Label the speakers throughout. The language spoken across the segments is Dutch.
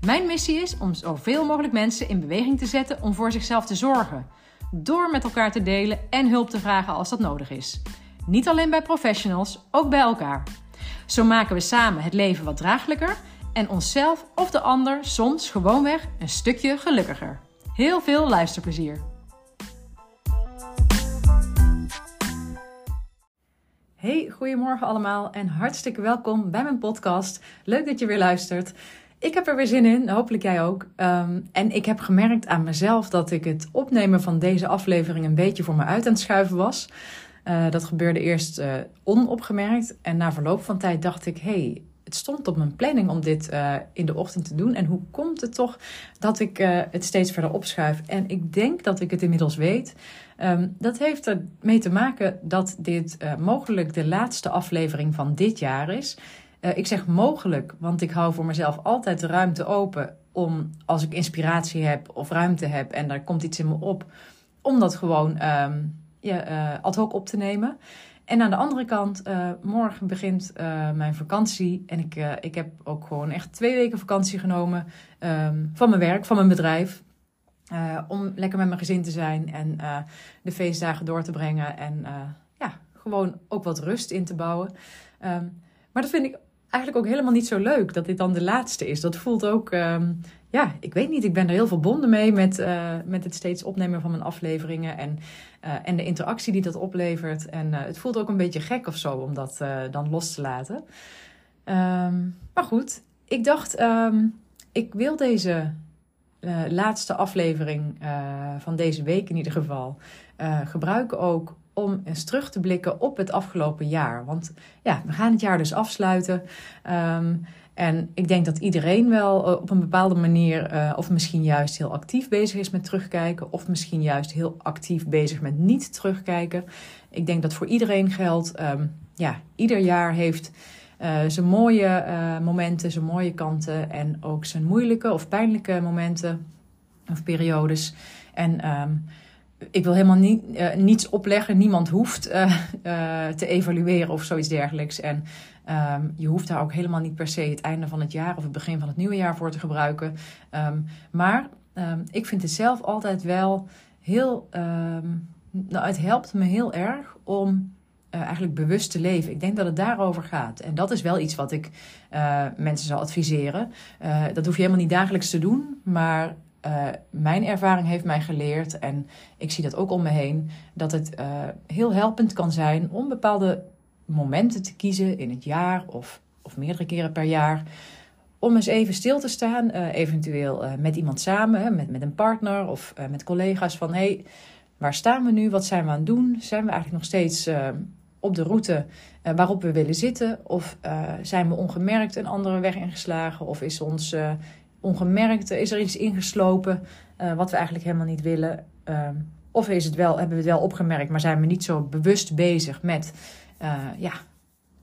Speaker 1: Mijn missie is om zoveel mogelijk mensen in beweging te zetten om voor zichzelf te zorgen. Door met elkaar te delen en hulp te vragen als dat nodig is. Niet alleen bij professionals, ook bij elkaar. Zo maken we samen het leven wat draaglijker en onszelf of de ander soms gewoonweg een stukje gelukkiger. Heel veel luisterplezier. Hey, goedemorgen allemaal en hartstikke welkom bij mijn podcast. Leuk dat je weer luistert. Ik heb er weer zin in, hopelijk jij ook. Ehm, en ik heb gemerkt aan mezelf dat ik het opnemen van deze aflevering een beetje voor me uit aan het schuiven was. Uh, dat gebeurde eerst uh, onopgemerkt en na verloop van tijd dacht ik: hey, het stond op mijn planning om dit uh, in de ochtend te doen. En hoe komt het toch dat ik het steeds verder opschuif? En ik denk dat ik het inmiddels weet. Um, dat heeft ermee te maken dat dit mogelijk de laatste aflevering van dit jaar is. Uh, ik zeg mogelijk, want ik hou voor mezelf altijd de ruimte open om als ik inspiratie heb of ruimte heb en daar komt iets in me op, om dat gewoon um, ja, uh, ad hoc op te nemen. En aan de andere kant, uh, morgen begint mijn vakantie en ik, ik heb ook gewoon echt twee weken vakantie genomen um, van mijn werk, van mijn bedrijf. om lekker met mijn gezin te zijn en de feestdagen door te brengen en ja, gewoon ook wat rust in te bouwen. Um, maar dat vind ik eigenlijk ook helemaal niet zo leuk dat dit dan de laatste is. Dat voelt ook, um, ja, ik weet niet, ik ben er heel verbonden mee met, uh, met het steeds opnemen van mijn afleveringen en, uh, en de interactie die dat oplevert. En uh, het voelt ook een beetje gek of zo om dat dan los te laten. Um, maar goed, ik dacht, um, ik wil deze laatste aflevering van deze week in ieder geval gebruiken ook om eens terug te blikken op het afgelopen jaar. Want ja, we gaan het jaar dus afsluiten. Um, en ik denk dat iedereen wel uh, op een bepaalde manier, uh, of misschien juist heel actief bezig is met terugkijken, of misschien juist heel actief bezig met niet terugkijken. Ik denk dat voor iedereen geldt, um, ja, ieder jaar heeft uh, zijn mooie momenten, zijn mooie kanten en ook zijn moeilijke of pijnlijke momenten of periodes. En um, ik wil helemaal niet, uh, niets opleggen. Niemand hoeft uh, uh, te evalueren of zoiets dergelijks. En um, je hoeft daar ook helemaal niet per se het einde van het jaar of het begin van het nieuwe jaar voor te gebruiken. Um, maar um, ik vind het zelf altijd wel heel. nou, het helpt me heel erg om eigenlijk bewust te leven. Ik denk dat het daarover gaat. En dat is wel iets wat ik mensen zou adviseren. dat hoef je helemaal niet dagelijks te doen. Maar uh, mijn ervaring heeft mij geleerd, en ik zie dat ook om me heen, dat het uh, heel helpend kan zijn om bepaalde momenten te kiezen in het jaar of, of meerdere keren per jaar. Om eens even stil te staan, uh, eventueel met iemand samen, met, met een partner of met collega's. Van hé, hey, waar staan we nu? Wat zijn we aan het doen? Zijn we eigenlijk nog steeds op de route waarop we willen zitten? Of zijn we ongemerkt een andere weg ingeslagen? Of is ons ongemerkt is er iets ingeslopen uh, wat we eigenlijk helemaal niet willen. Uh, of is het wel, hebben we het wel opgemerkt, maar zijn we niet zo bewust bezig met uh, ja,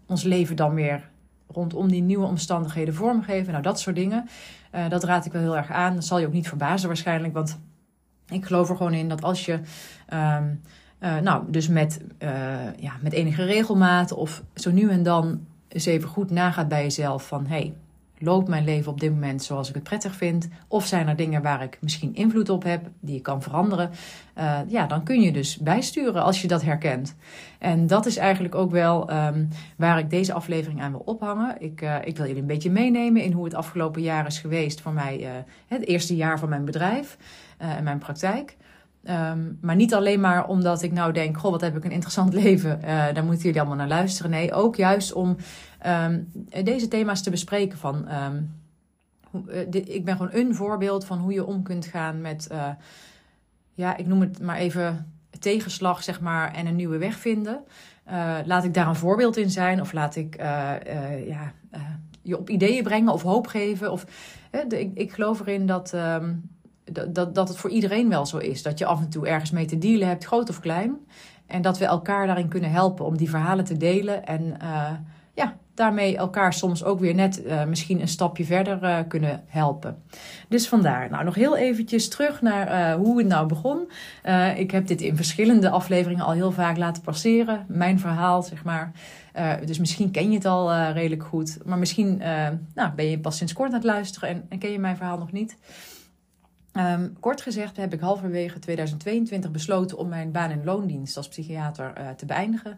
Speaker 1: ons leven dan weer rondom die nieuwe omstandigheden vormgeven. Nou, dat soort dingen. Uh, dat raad ik wel heel erg aan. Dat zal je ook niet verbazen waarschijnlijk, want ik geloof er gewoon in dat als je. Um, nou, dus met, ja, met enige regelmaat of zo nu en dan eens even goed nagaat bij jezelf van... hey, loopt mijn leven op dit moment zoals ik het prettig vind? Of zijn er dingen waar ik misschien invloed op heb, die ik kan veranderen? Uh, ja, dan kun je dus bijsturen als je dat herkent. En dat is eigenlijk ook wel um, waar ik deze aflevering aan wil ophangen. Ik, uh, ik wil jullie een beetje meenemen in hoe het afgelopen jaar is geweest voor mij. Uh, het eerste jaar van mijn bedrijf en mijn praktijk. Um, maar niet alleen maar omdat ik nou denk, goh, wat heb ik een interessant leven. Uh, daar moeten jullie allemaal naar luisteren. Nee, ook juist om um, deze thema's te bespreken. Van, um, dit, ik ben gewoon een voorbeeld van hoe je om kunt gaan met, uh, ja, ik noem het maar even tegenslag, zeg maar, en een nieuwe weg vinden. Uh, laat ik daar een voorbeeld in zijn of laat ik ja, je op ideeën brengen of hoop geven. Of, ik, ik geloof erin dat dat, dat, dat het voor iedereen wel zo is. Dat je af en toe ergens mee te dealen hebt, groot of klein. En dat we elkaar daarin kunnen helpen om die verhalen te delen. En ja, daarmee elkaar soms ook weer net uh, misschien een stapje verder uh, kunnen helpen. Dus vandaar. Nou, nog heel eventjes terug naar hoe het nou begon. ik heb dit in verschillende afleveringen al heel vaak laten passeren. Mijn verhaal, zeg maar. dus misschien ken je het al redelijk goed. Maar misschien nou, ben je pas sinds kort aan het luisteren en, en ken je mijn verhaal nog niet. Um, kort gezegd heb ik halverwege 2022 besloten om mijn baan- en loondienst als psychiater te beëindigen.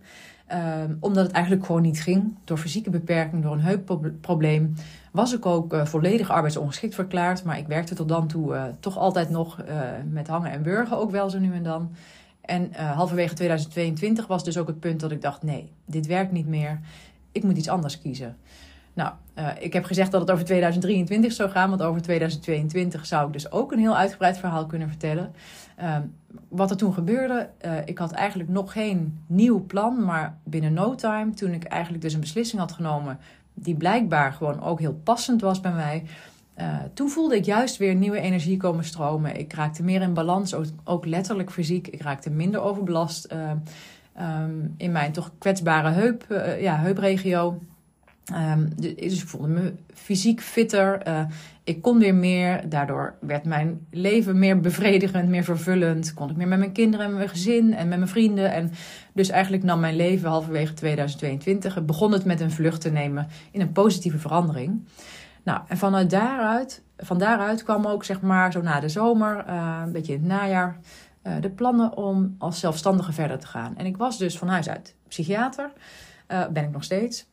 Speaker 1: Um, omdat het eigenlijk gewoon niet ging. Door fysieke beperking, door een heupprobleem, was ik ook uh, volledig arbeidsongeschikt verklaard. Maar ik werkte tot dan toe uh, toch altijd nog met hangen en burgen, ook wel zo nu en dan. En halverwege 2022 was dus ook het punt dat ik dacht: nee, dit werkt niet meer. Ik moet iets anders kiezen. Nou, ik heb gezegd dat het over 2023 zou gaan, want over 2022 zou ik dus ook een heel uitgebreid verhaal kunnen vertellen. Uh, wat er toen gebeurde, uh, ik had eigenlijk nog geen nieuw plan, maar binnen no time, toen ik eigenlijk dus een beslissing had genomen, die blijkbaar gewoon ook heel passend was bij mij. toen voelde ik juist weer nieuwe energie komen stromen. Ik raakte meer in balans, ook, letterlijk fysiek. Ik raakte minder overbelast um, in mijn toch kwetsbare heup, ja, heupregio. Um, dus ik voelde me fysiek fitter. Uh, ik kon weer meer. Daardoor werd mijn leven meer bevredigend, meer vervullend. Kon ik meer met mijn kinderen en mijn gezin en met mijn vrienden. En dus eigenlijk nam mijn leven halverwege 2022. begon het met een vlucht te nemen in een positieve verandering. Nou, en vanuit daaruit, van daaruit kwam ook zeg maar zo na de zomer, uh, een beetje in het najaar, uh, de plannen om als zelfstandige verder te gaan. En ik was dus van huis uit psychiater. ben ik nog steeds.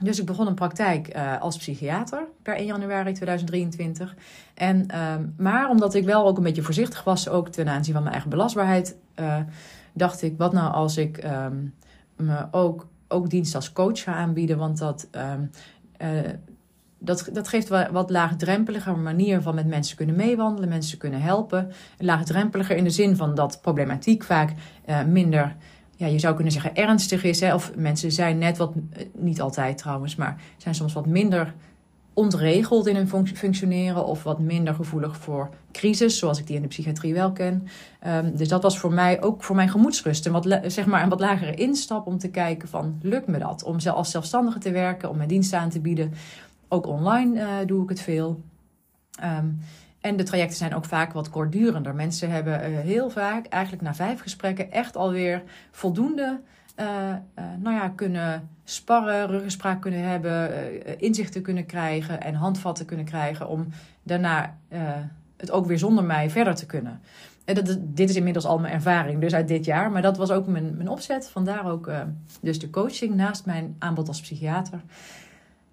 Speaker 1: Dus ik begon een praktijk uh, als psychiater per 1 januari 2023. En, uh, maar omdat ik wel ook een beetje voorzichtig was, ook ten aanzien van mijn eigen belastbaarheid, uh, dacht ik, wat nou als ik um, me ook, ook dienst als coach ga aanbieden? Want dat, um, dat, dat geeft wat, wat laagdrempeliger manier van met mensen kunnen meewandelen, mensen kunnen helpen. Laagdrempeliger in de zin van dat problematiek vaak minder ja, je zou kunnen zeggen ernstig is. Hè? Of mensen zijn net wat, eh, niet altijd trouwens, maar zijn soms wat minder ontregeld in hun functioneren of wat minder gevoelig voor crisis, zoals ik die in de psychiatrie wel ken. Um, dus dat was voor mij ook voor mijn gemoedsrust wat, zeg maar een wat lagere instap om te kijken van lukt me dat om als zelfstandige te werken, om mijn diensten aan te bieden. Ook online uh, doe ik het veel. Um, en de trajecten zijn ook vaak wat kortdurender. Mensen hebben uh, heel vaak, eigenlijk na vijf gesprekken, echt alweer voldoende uh, uh, nou ja, kunnen sparren, ruggespraak kunnen hebben, inzichten kunnen krijgen en handvatten kunnen krijgen om daarna het ook weer zonder mij verder te kunnen. En dat, dit is inmiddels al mijn ervaring, dus uit dit jaar. Maar dat was ook mijn, mijn opzet. Vandaar ook dus de coaching naast mijn aanbod als psychiater.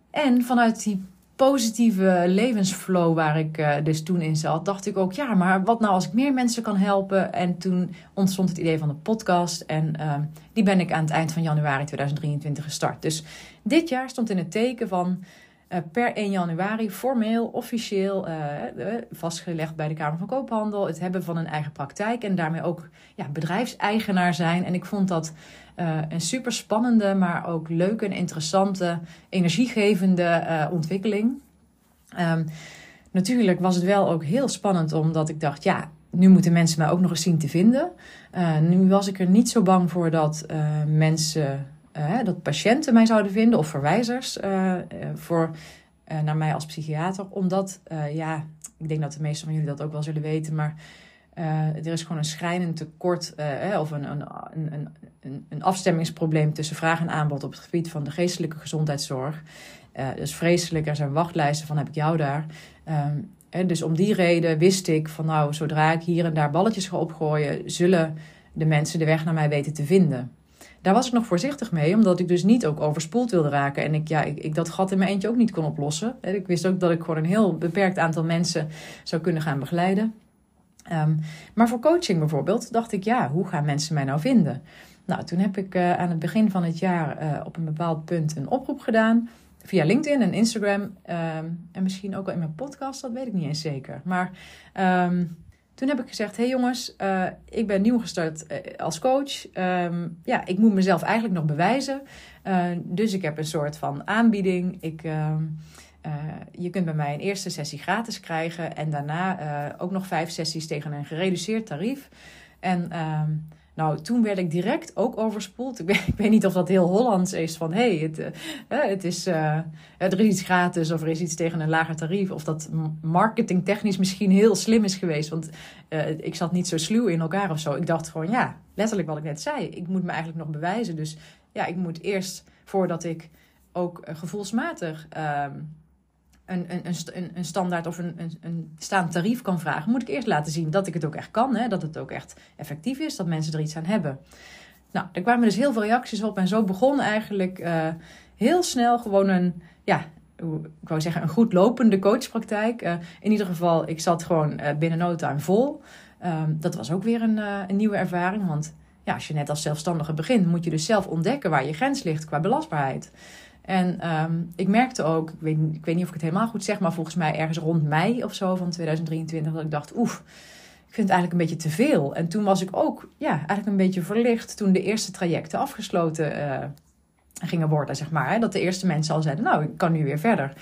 Speaker 1: En vanuit die positieve levensflow waar ik uh, dus toen in zat, dacht ik ook, ja, maar wat nou als ik meer mensen kan helpen? En toen ontstond het idee van de podcast en uh, die ben ik aan het eind van januari 2023 gestart. Dus dit jaar stond in het teken van uh, per 1 januari formeel, officieel vastgelegd bij de Kamer van Koophandel het hebben van een eigen praktijk en daarmee ook ja, bedrijfseigenaar zijn. En ik vond dat uh, een super spannende, maar ook leuke en interessante, energiegevende uh, ontwikkeling. Um, natuurlijk was het wel ook heel spannend, omdat ik dacht, ja, nu moeten mensen mij ook nog eens zien te vinden. Uh, nu was ik er niet zo bang voor dat mensen, dat patiënten mij zouden vinden of verwijzers voor, naar mij als psychiater. Omdat, ja, ik denk dat de meeste van jullie dat ook wel zullen weten, maar er is gewoon een schrijnend tekort uh, of een, een, een, een, afstemmingsprobleem tussen vraag en aanbod op het gebied van de geestelijke gezondheidszorg. Dus vreselijk, er zijn wachtlijsten van heb ik jou daar. Um, dus om die reden wist ik van nou, zodra ik hier en daar balletjes ga opgooien, zullen de mensen de weg naar mij weten te vinden. Daar was ik nog voorzichtig mee, omdat ik dus niet ook overspoeld wilde raken. En ik, ja, ik, ik dat gat in mijn eentje ook niet kon oplossen. Ik wist ook dat ik gewoon een heel beperkt aantal mensen zou kunnen gaan begeleiden. Um, maar voor coaching bijvoorbeeld dacht ik, ja, hoe gaan mensen mij nou vinden? Nou, toen heb ik uh, aan het begin van het jaar uh, op een bepaald punt een oproep gedaan. Via LinkedIn en Instagram. Um, en misschien ook wel in mijn podcast, dat weet ik niet eens zeker. Maar um, toen heb ik gezegd: hey jongens, uh, ik ben nieuw gestart als coach. ja, ik moet mezelf eigenlijk nog bewijzen. dus ik heb een soort van aanbieding. Ik je kunt bij mij een eerste sessie gratis krijgen en daarna ook nog vijf sessies tegen een gereduceerd tarief. En ehm, nou, toen werd ik direct ook overspoeld. Ik weet, ik weet niet of dat heel Hollands is van hey, het, uh, het is, er is iets gratis of er is iets tegen een lager tarief. Of dat marketingtechnisch misschien heel slim is geweest. Want ik zat niet zo sluw in elkaar of zo. Ik dacht gewoon, ja, letterlijk wat ik net zei. Ik moet me eigenlijk nog bewijzen. Dus ja, ik moet eerst voordat ik ook gevoelsmatig. Ehm, een, een, een, een standaard of een, een, een staand tarief kan vragen, moet ik eerst laten zien dat ik het ook echt kan. Hè? Dat het ook echt effectief is, dat mensen er iets aan hebben. Nou, er kwamen dus heel veel reacties op. En zo begon eigenlijk uh, heel snel gewoon een, ja, ik wou zeggen, een goed lopende coachpraktijk. Uh, in ieder geval, ik zat gewoon uh, binnen no time vol. Um, dat was ook weer een, een nieuwe ervaring. Want ja, als je net als zelfstandige begint, moet je dus zelf ontdekken waar je grens ligt qua belastbaarheid. En um, ik merkte ook, ik weet, ik weet niet of ik het helemaal goed zeg, maar volgens mij ergens rond mei of zo van 2023, dat ik dacht, oef, ik vind het eigenlijk een beetje te veel. En toen was ik ook, ja, eigenlijk een beetje verlicht toen de eerste trajecten afgesloten uh, gingen worden, zeg maar. Hè? Dat de eerste mensen al zeiden, nou, ik kan nu weer verder.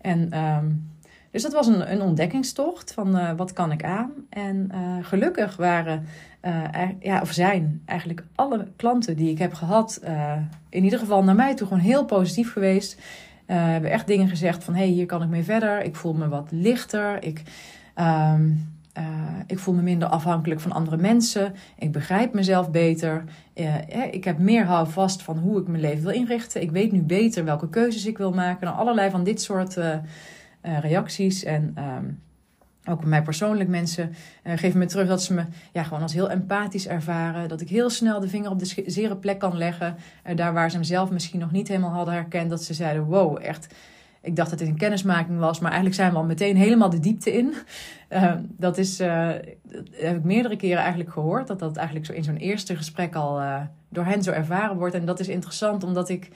Speaker 1: En um, dus dat was een, een ontdekkingstocht van uh, wat kan ik aan. En uh, gelukkig waren, uh, ja, of zijn eigenlijk alle klanten die ik heb gehad, in ieder geval naar mij toe gewoon heel positief geweest. hebben echt dingen gezegd van, hé, hey, hier kan ik mee verder. Ik voel me wat lichter. Ik, um, ik voel me minder afhankelijk van andere mensen. Ik begrijp mezelf beter. ik heb meer houvast van hoe ik mijn leven wil inrichten. Ik weet nu beter welke keuzes ik wil maken. Nou, allerlei van dit soort uh, reacties. En um, ook mij persoonlijk mensen uh, geven me terug dat ze me ja, gewoon als heel empathisch ervaren. Dat ik heel snel de vinger op de zere plek kan leggen. Uh, daar waar ze mezelf misschien nog niet helemaal hadden herkend. Dat ze zeiden, wow, echt... Ik dacht dat dit een kennismaking was, maar eigenlijk zijn we al meteen helemaal de diepte in. Uh, dat, is, heb ik meerdere keren eigenlijk gehoord. Dat dat eigenlijk zo in zo'n eerste gesprek al door hen zo ervaren wordt. En dat is interessant, omdat ik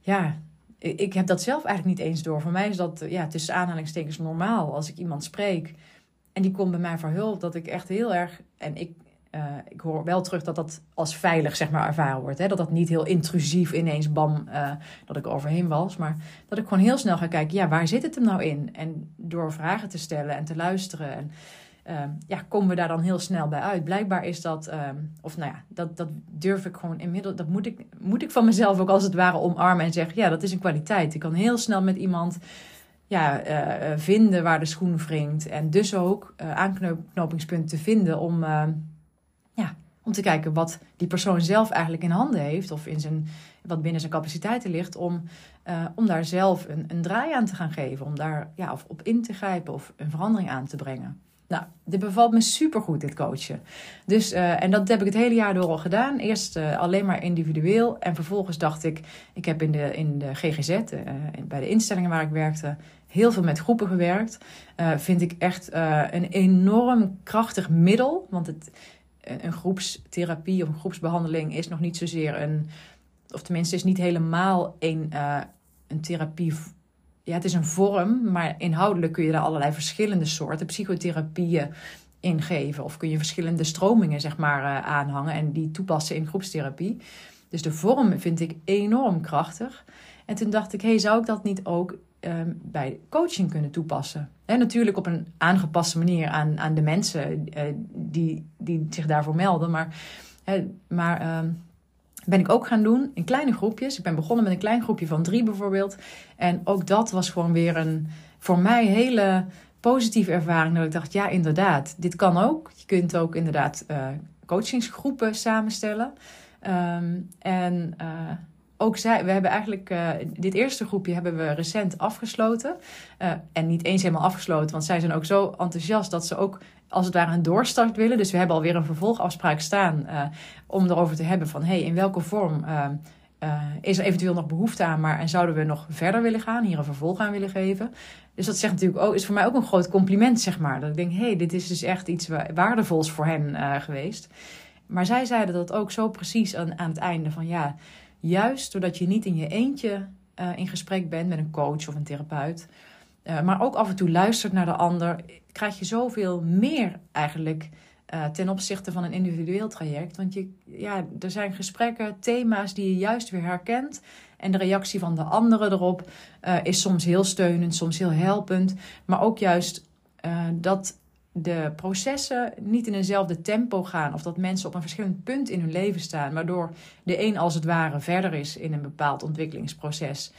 Speaker 1: ja, ik heb dat zelf eigenlijk niet eens door. Voor mij is dat ja, tussen aanhalingstekens normaal als ik iemand spreek en die komt bij mij voor hulp, dat ik echt heel erg. En ik, uh, ik hoor wel terug dat dat als veilig zeg maar, ervaren wordt. Hè? Dat dat niet heel intrusief ineens bam, uh, dat ik overheen was. Maar dat ik gewoon heel snel ga kijken, ja, waar zit het hem nou in? En door vragen te stellen en te luisteren. En Ehm, ja, komen we daar dan heel snel bij uit. Blijkbaar is dat, ehm, of nou ja, dat, dat durf ik gewoon inmiddels, dat moet ik, moet ik van mezelf ook als het ware omarmen en zeggen, ja, dat is een kwaliteit. Ik kan heel snel met iemand ja, uh, vinden waar de schoen wringt en dus ook uh, aanknopingspunten vinden om, uh, ja, om te kijken wat die persoon zelf eigenlijk in handen heeft of in zijn, wat binnen zijn capaciteiten ligt om, om daar zelf een, een draai aan te gaan geven, om daar ja, of op in te grijpen of een verandering aan te brengen. Nou, dit bevalt me supergoed, dit coachen. Dus, uh, en dat heb ik het hele jaar door al gedaan. Eerst uh, alleen maar individueel. En vervolgens dacht ik, ik heb in de, in de GGZ, eh, bij de instellingen waar ik werkte, heel veel met groepen gewerkt. vind ik echt een enorm krachtig middel. Want het, een groepstherapie of een groepsbehandeling is nog niet zozeer een, of tenminste is niet helemaal een, een therapie ja, het is een vorm, maar inhoudelijk kun je daar allerlei verschillende soorten psychotherapieën in geven. Of kun je verschillende stromingen zeg maar, uh, aanhangen en die toepassen in groepstherapie. Dus de vorm vind ik enorm krachtig. En toen dacht ik, hey, zou ik dat niet ook um, bij coaching kunnen toepassen? En natuurlijk op een aangepaste manier aan, aan de mensen uh, die, die zich daarvoor melden. Maar, maar um, ben ik ook gaan doen in kleine groepjes. Ik ben begonnen met een klein groepje van drie bijvoorbeeld. En ook dat was gewoon weer een voor mij hele positieve ervaring. Dat ik dacht, ja, inderdaad, dit kan ook. Je kunt ook inderdaad uh, coachingsgroepen samenstellen. Um, en uh, ook zij, we hebben eigenlijk uh, dit eerste groepje hebben we recent afgesloten. Uh, en niet eens helemaal afgesloten, want zij zijn ook zo enthousiast dat ze ook als het ware een doorstart willen. Dus we hebben alweer een vervolgafspraak staan uh, om erover te hebben van hey, in welke vorm is er eventueel nog behoefte aan, maar en zouden we nog verder willen gaan, hier een vervolg aan willen geven. Dus dat zegt natuurlijk ook, is voor mij ook een groot compliment, zeg maar. Dat ik denk, hey, dit is dus echt iets waardevols voor hen geweest. Maar zij zeiden dat ook zo precies aan, aan het einde van ja Juist doordat je niet in je eentje uh, in gesprek bent met een coach of een therapeut, uh, maar ook af en toe luistert naar de ander, krijg je zoveel meer eigenlijk uh, ten opzichte van een individueel traject. Want je, ja, er zijn gesprekken, thema's die je juist weer herkent En de reactie van de anderen erop is soms heel steunend, soms heel helpend. Maar ook juist dat de processen niet in eenzelfde tempo gaan. Of dat mensen op een verschillend punt in hun leven staan. Waardoor de een als het ware verder is in een bepaald ontwikkelingsproces.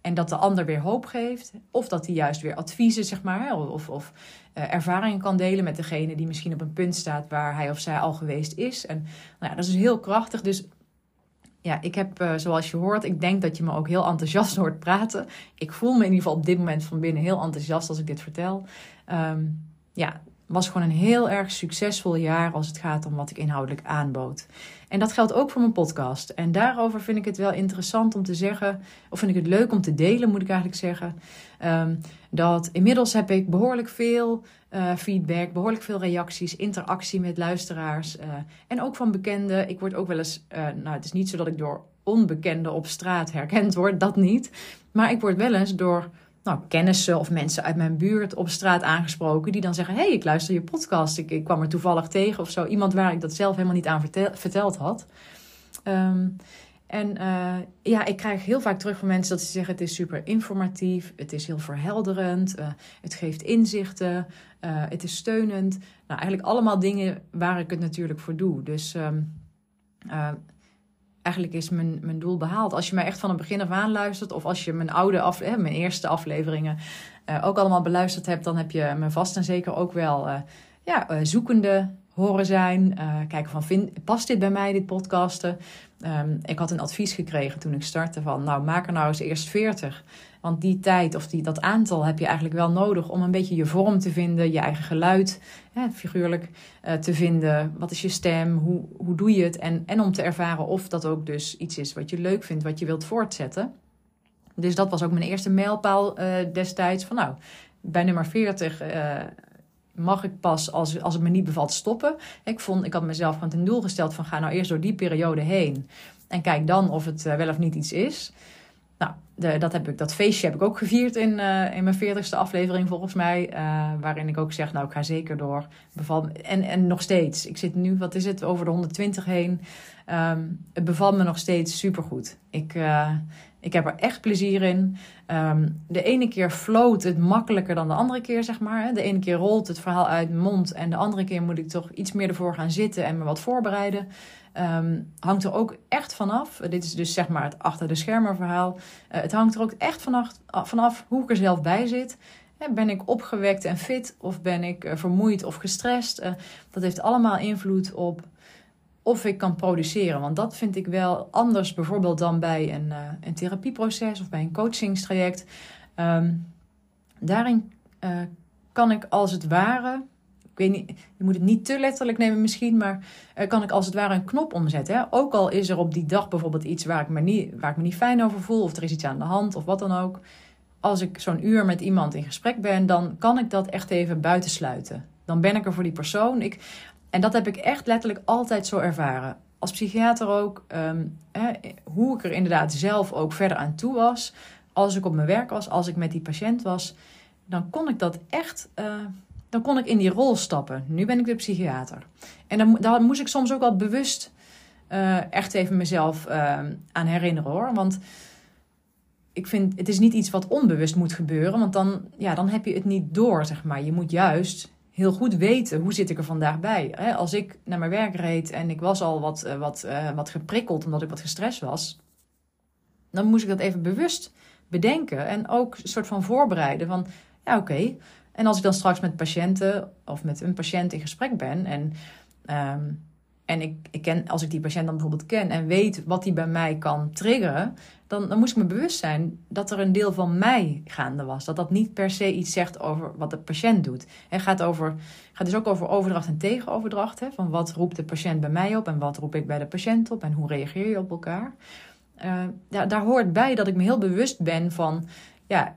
Speaker 1: En dat de ander weer hoop geeft. Of dat hij juist weer adviezen, zeg maar, of, of uh, ervaringen kan delen met degene die misschien op een punt staat waar hij of zij al geweest is. En nou ja, dat is heel krachtig. Dus ja, ik heb, uh, zoals je hoort, ik denk dat je me ook heel enthousiast hoort praten. Ik voel me in ieder geval op dit moment van binnen heel enthousiast als ik dit vertel. Um, ja, was gewoon een heel erg succesvol jaar als het gaat om wat ik inhoudelijk aanbood. En dat geldt ook voor mijn podcast. En daarover vind ik het wel interessant om te zeggen, of vind ik het leuk om te delen, moet ik eigenlijk zeggen. Um, dat inmiddels heb ik behoorlijk veel uh, feedback, behoorlijk veel reacties, interactie met luisteraars. Uh, en ook van bekenden. Ik word ook wel eens, uh, nou het is niet zo dat ik door onbekenden op straat herkend word, dat niet. Maar ik word wel eens door nou, kennissen of mensen uit mijn buurt op straat aangesproken. Die dan zeggen: hey, ik luister je podcast. Ik, ik kwam er toevallig tegen of zo. Iemand waar ik dat zelf helemaal niet aan vertel, verteld had. Um, en uh, ja, ik krijg heel vaak terug van mensen dat ze zeggen: het is super informatief, het is heel verhelderend, uh, het geeft inzichten, uh, het is steunend. Nou, eigenlijk allemaal dingen waar ik het natuurlijk voor doe. Dus um, eigenlijk is mijn, mijn doel behaald. Als je mij echt van het begin af aan luistert, of als je mijn oude af, mijn eerste afleveringen uh, ook allemaal beluisterd hebt, dan heb je me vast en zeker ook wel uh, ja, uh, zoekende horen zijn. kijken van, vind, past dit bij mij, dit podcasten? Um, ik had een advies gekregen toen ik startte van, nou maak er nou eens eerst 40. Want die tijd of die, dat aantal heb je eigenlijk wel nodig om een beetje je vorm te vinden, je eigen geluid, figuurlijk uh, te vinden. Wat is je stem? Hoe, hoe doe je het? En, en om te ervaren of dat ook dus iets is wat je leuk vindt, wat je wilt voortzetten. Dus dat was ook mijn eerste mijlpaal uh, destijds. Van nou, bij nummer 40 uh, mag ik pas als, als het me niet bevalt stoppen. Ik, vond, ik had mezelf gewoon ten doel gesteld van ga nou eerst door die periode heen. En kijk dan of het wel of niet iets is. Nou, de, dat, heb ik, dat feestje heb ik ook gevierd in, uh, in mijn veertigste aflevering volgens mij. Uh, waarin ik ook zeg, nou ik ga zeker door. Beval, en, en nog steeds. Ik zit nu, wat is het, over de 120 heen. Um, het bevalt me nog steeds supergoed. Ik, ik heb er echt plezier in. Um, de ene keer floot het makkelijker dan de andere keer, zeg maar. De ene keer rolt het verhaal uit mond. En de andere keer moet ik toch iets meer ervoor gaan zitten en me wat voorbereiden. Um, hangt er ook echt vanaf. Dit is dus zeg maar het achter de schermen verhaal. Uh, het hangt er ook echt vanaf, vanaf hoe ik er zelf bij zit. Ben ik opgewekt en fit of ben ik uh, vermoeid of gestrest? Uh, dat heeft allemaal invloed op of ik kan produceren. Want dat vind ik wel anders bijvoorbeeld dan bij een, een therapieproces of bij een coachingstraject. Um, daarin kan ik als het ware weet niet, je moet het niet te letterlijk nemen misschien, maar uh, kan ik als het ware een knop omzetten. Hè? Ook al is er op die dag bijvoorbeeld iets waar ik, me niet, waar ik me niet fijn over voel, of er is iets aan de hand, of wat dan ook. Als ik zo'n uur met iemand in gesprek ben, dan kan ik dat echt even buitensluiten. Dan ben ik er voor die persoon. Ik, en dat heb ik echt letterlijk altijd zo ervaren. Als psychiater ook, hè, hoe ik er inderdaad zelf ook verder aan toe was. Als ik op mijn werk was, als ik met die patiënt was, dan kon ik dat echt. Uh, dan kon ik in die rol stappen. Nu ben ik de psychiater. En dan, daar moest ik soms ook wel bewust uh, echt even mezelf uh, aan herinneren hoor. Want ik vind, het is niet iets wat onbewust moet gebeuren. Want dan, ja, dan heb je het niet door, zeg maar. Je moet juist heel goed weten, hoe zit ik er vandaag bij? Als ik naar mijn werk reed en ik was al wat, uh, wat, wat geprikkeld omdat ik wat gestrest was. Dan moest ik dat even bewust bedenken. En ook een soort van voorbereiden van, ja oké... En als ik dan straks met patiënten of met een patiënt in gesprek ben en, um, en ik, ik ken, als ik die patiënt dan bijvoorbeeld ken en weet wat die bij mij kan triggeren, dan, dan moest ik me bewust zijn dat er een deel van mij gaande was. Dat dat niet per se iets zegt over wat de patiënt doet. Het gaat, over, gaat dus ook over overdracht en tegenoverdracht. Hè? Van wat roept de patiënt bij mij op en wat roep ik bij de patiënt op en hoe reageer je op elkaar. Uh, ja, daar hoort bij dat ik me heel bewust ben van, ja,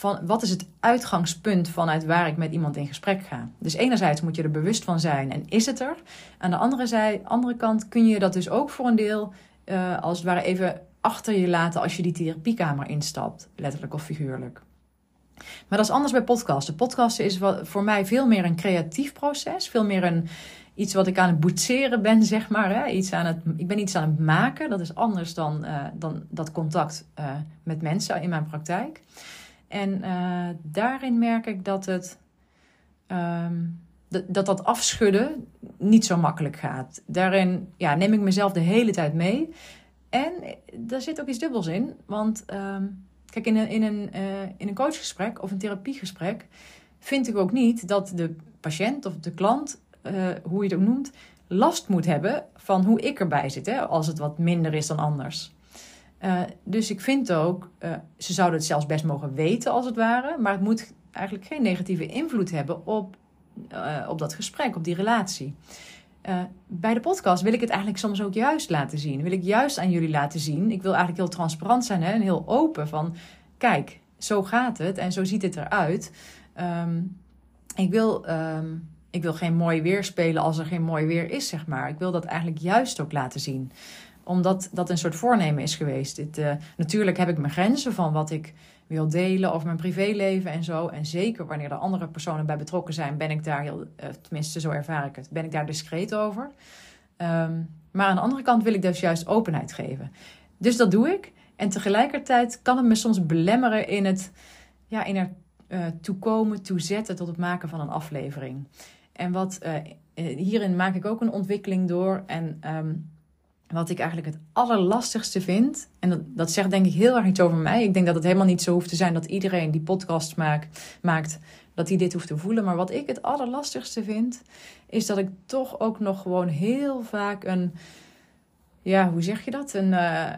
Speaker 1: van wat is het uitgangspunt vanuit waar ik met iemand in gesprek ga. Dus enerzijds moet je er bewust van zijn en is het er. Aan de andere, zij, andere kant kun je dat dus ook voor een deel uh, als het ware even achter je laten als je die therapiekamer instapt, letterlijk of figuurlijk. Maar dat is anders bij podcasten. Podcasten is voor mij veel meer een creatief proces, veel meer een, iets wat ik aan het boetseren ben, zeg maar. Hè? Iets aan het, ik ben iets aan het maken. Dat is anders dan, uh, dan dat contact uh, met mensen in mijn praktijk. En uh, daarin merk ik dat het. Um, dat dat afschudden niet zo makkelijk gaat. Daarin ja, neem ik mezelf de hele tijd mee. En daar zit ook iets dubbels in. Want um, kijk, in een, in, een, in een coachgesprek of een therapiegesprek vind ik ook niet dat de patiënt of de klant hoe je het ook noemt, last moet hebben van hoe ik erbij zit, hè, als het wat minder is dan anders. Uh, dus ik vind ook, uh, ze zouden het zelfs best mogen weten als het ware, maar het moet eigenlijk geen negatieve invloed hebben op, op dat gesprek, op die relatie. bij de podcast wil ik het eigenlijk soms ook juist laten zien. Wil ik juist aan jullie laten zien. Ik wil eigenlijk heel transparant zijn hè, en heel open van, kijk, zo gaat het en zo ziet het eruit. Um, ik wil um, ik wil geen mooi weer spelen als er geen mooi weer is, zeg maar. Ik wil dat eigenlijk juist ook laten zien. Omdat dat een soort voornemen is geweest. Dit, uh, natuurlijk heb ik mijn grenzen van wat ik wil delen over mijn privéleven en zo. En zeker wanneer er andere personen bij betrokken zijn, ben ik daar heel, uh, tenminste zo ervaar ik het, ben ik daar discreet over. Um, maar aan de andere kant wil ik dus juist openheid geven. Dus dat doe ik. En tegelijkertijd kan het me soms belemmeren in het ja, in er uh, toekomen, toezetten tot het maken van een aflevering. En wat, hierin maak ik ook een ontwikkeling door. En um, wat ik eigenlijk het allerlastigste vind, en dat, dat zegt denk ik heel erg iets over mij. Ik denk dat het helemaal niet zo hoeft te zijn dat iedereen die podcast maakt, maakt dat hij dit hoeft te voelen. Maar wat ik het allerlastigste vind, is dat ik toch ook nog gewoon heel vaak een, ja, hoe zeg je dat? Een, uh,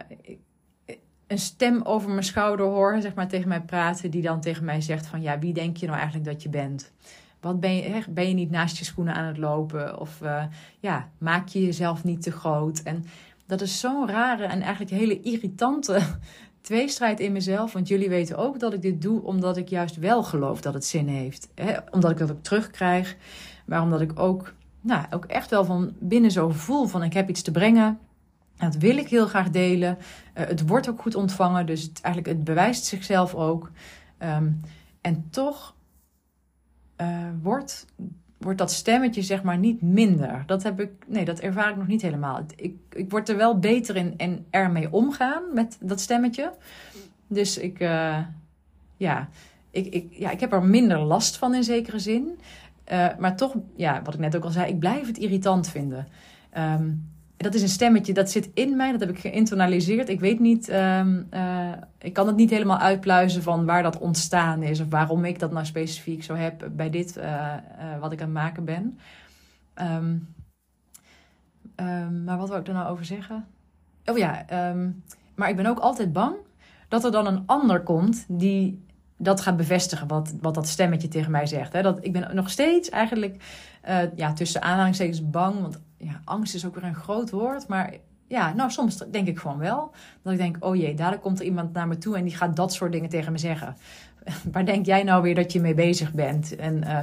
Speaker 1: een stem over mijn schouder hoor, zeg maar, tegen mij praten, die dan tegen mij zegt van, ja, wie denk je nou eigenlijk dat je bent? Wat ben je, ben je niet naast je schoenen aan het lopen? Of uh, ja, maak je jezelf niet te groot? En dat is zo'n rare en eigenlijk hele irritante tweestrijd in mezelf. Want jullie weten ook dat ik dit doe omdat ik juist wel geloof dat het zin heeft. Hè? Omdat ik dat ook terugkrijg. Maar omdat ik ook, nou, ook echt wel van binnen zo voel van ik heb iets te brengen. Dat wil ik heel graag delen. Uh, het wordt ook goed ontvangen. Dus het, eigenlijk, het bewijst zichzelf ook. Um, en toch uh, wordt, wordt dat stemmetje zeg maar niet minder. Dat heb ik, nee, dat ervaar ik nog niet helemaal. Ik, ik word er wel beter in en ermee omgaan met dat stemmetje. Dus ik, uh, ja, ik, ik, ja, ik heb er minder last van in zekere zin. Uh, maar toch, ja, wat ik net ook al zei, ik blijf het irritant vinden. Um, dat is een stemmetje dat zit in mij, dat heb ik geïnternaliseerd. Ik weet niet, um, uh, ik kan het niet helemaal uitpluizen van waar dat ontstaan is of waarom ik dat nou specifiek zo heb bij dit uh, uh, wat ik aan het maken ben. Um, um, maar wat wil ik er nou over zeggen? Oh ja, maar ik ben ook altijd bang dat er dan een ander komt die dat gaat bevestigen wat, wat dat stemmetje tegen mij zegt. Hè? Dat, ik ben nog steeds eigenlijk ja, tussen aanhalingstekens bang, want ja, angst is ook weer een groot woord, maar ja, nou soms denk ik gewoon wel. Dat ik denk, oh jee, dadelijk komt er iemand naar me toe en die gaat dat soort dingen tegen me zeggen. Waar denk jij nou weer dat je mee bezig bent? En uh,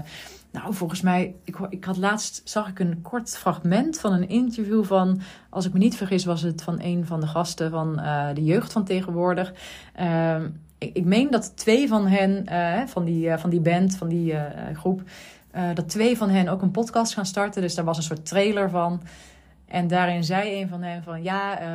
Speaker 1: nou, volgens mij, ik, ik had laatst, zag ik een kort fragment van een interview van, als ik me niet vergis, was het van een van de gasten van uh, de jeugd van tegenwoordig. Uh, ik, ik meen dat twee van hen, uh, van, die, van die band, van die groep, uh, dat twee van hen ook een podcast gaan starten. Dus daar was een soort trailer van. En daarin zei een van hen van ja, uh,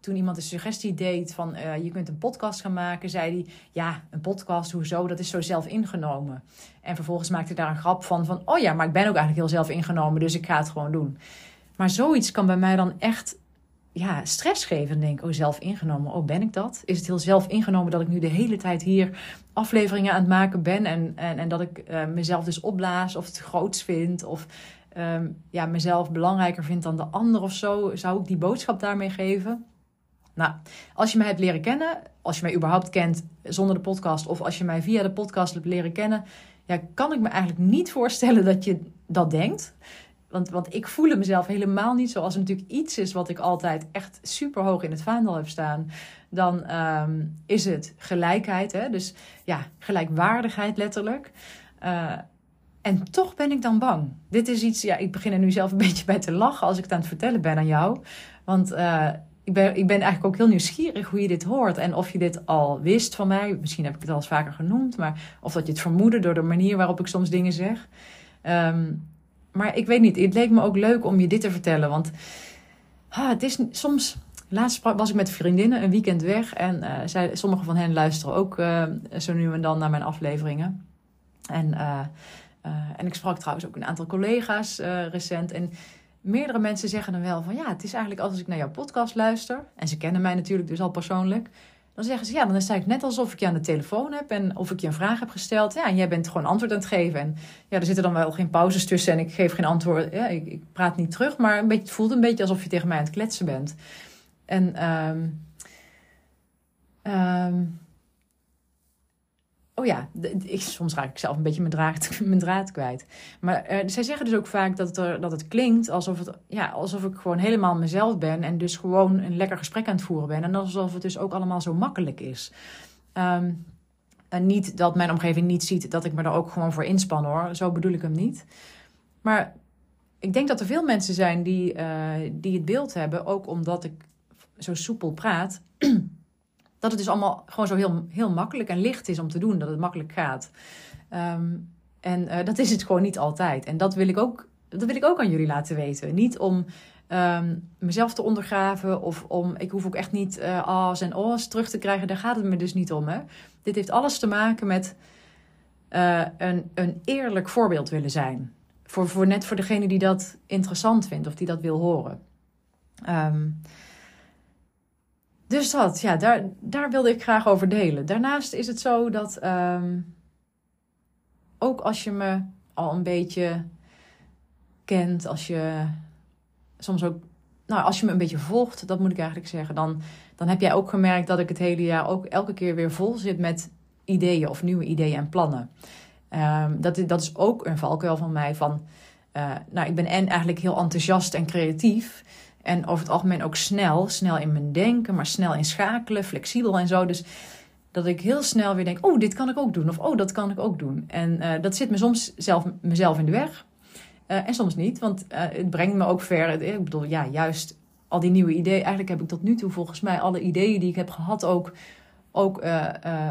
Speaker 1: toen iemand een suggestie deed van uh, je kunt een podcast gaan maken, zei hij ja, een podcast, hoezo? Dat is zo zelf ingenomen. En vervolgens maakte hij daar een grap van van oh ja, maar ik ben ook eigenlijk heel zelf ingenomen, dus ik ga het gewoon doen. Maar zoiets kan bij mij dan echt ja, stress geven. En denk, oh, zelf ingenomen. Oh, ben ik dat? Is het heel zelf ingenomen dat ik nu de hele tijd hier afleveringen aan het maken ben. En, en, en dat ik uh, mezelf dus opblaas of het groots vind. Of um, ja, mezelf belangrijker vind dan de ander of zo. Zou ik die boodschap daarmee geven? Nou, als je mij hebt leren kennen, als je mij überhaupt kent zonder de podcast, of als je mij via de podcast hebt leren kennen, ja, kan ik me eigenlijk niet voorstellen dat je dat denkt. Want, want ik voel mezelf helemaal niet zo. Als er natuurlijk iets is wat ik altijd echt super hoog in het vaandel heb staan, dan um, is het gelijkheid. Hè? Dus ja, gelijkwaardigheid letterlijk. Uh, en toch ben ik dan bang. Dit is iets, ja, ik begin er nu zelf een beetje bij te lachen als ik het aan het vertellen ben aan jou. Want uh, ik, ben, ik ben eigenlijk ook heel nieuwsgierig hoe je dit hoort. En of je dit al wist van mij. Misschien heb ik het al eens vaker genoemd. Maar of dat je het vermoedde door de manier waarop ik soms dingen zeg. Um, maar ik weet niet, het leek me ook leuk om je dit te vertellen. Want ah, het is soms. Laatst was ik met vriendinnen een weekend weg. En uh, zij, sommige van hen luisteren ook uh, zo nu en dan naar mijn afleveringen. En, uh, en ik sprak trouwens ook een aantal collega's recent. En meerdere mensen zeggen dan wel van ja, het is eigenlijk als ik naar jouw podcast luister. En ze kennen mij natuurlijk dus al persoonlijk. Dan zeggen ze ja, dan is het net alsof ik je aan de telefoon heb en of ik je een vraag heb gesteld. Ja, en jij bent gewoon antwoord aan het geven. En ja, er zitten dan wel geen pauzes tussen en ik geef geen antwoord. Ja, ik, ik praat niet terug, maar een beetje, het voelt een beetje alsof je tegen mij aan het kletsen bent. En um, Oh ja, ik, soms raak ik zelf een beetje mijn draad, kwijt. Maar uh, zij zeggen dus ook vaak dat het, dat het klinkt alsof, het, ja, alsof ik gewoon helemaal mezelf ben. En dus gewoon een lekker gesprek aan het voeren ben. En alsof het dus ook allemaal zo makkelijk is. Um, en niet dat mijn omgeving niet ziet dat ik me er ook gewoon voor inspan hoor. Zo bedoel ik hem niet. Maar ik denk dat er veel mensen zijn die, uh, die het beeld hebben. Ook omdat ik zo soepel praat. dat het dus allemaal gewoon zo heel, heel makkelijk en licht is om te doen. Dat het makkelijk gaat. Um, en uh, dat is het gewoon niet altijd. En dat wil ik ook, dat wil ik ook aan jullie laten weten. Niet om um, mezelf te ondergraven of om. Ik hoef ook echt niet uh, en oh's terug te krijgen. Daar gaat het me dus niet om. Hè? Dit heeft alles te maken met uh, een, een eerlijk voorbeeld willen zijn. Voor, voor net voor degene die dat interessant vindt of die dat wil horen. Um, dus dat, ja, daar, daar wilde ik graag over delen. Daarnaast is het zo dat um, ook als je me al een beetje kent, als je soms ook, nou, als je me een beetje volgt, dat moet ik eigenlijk zeggen, dan, dan heb jij ook gemerkt dat ik het hele jaar ook elke keer weer vol zit met ideeën of nieuwe ideeën en plannen. Um, dat, dat is ook een valkuil van mij van, uh, nou, ik ben en eigenlijk heel enthousiast en creatief. En over het algemeen ook snel. Snel in mijn denken, maar snel in schakelen, flexibel en zo. Dus dat ik heel snel weer denk: oh, dit kan ik ook doen. Of oh, dat kan ik ook doen. En uh, dat zit me soms zelf, mezelf in de weg. Uh, en soms niet, want uh, het brengt me ook ver. Ik bedoel, ja, juist al die nieuwe ideeën. Eigenlijk heb ik tot nu toe volgens mij alle ideeën die ik heb gehad ook, ook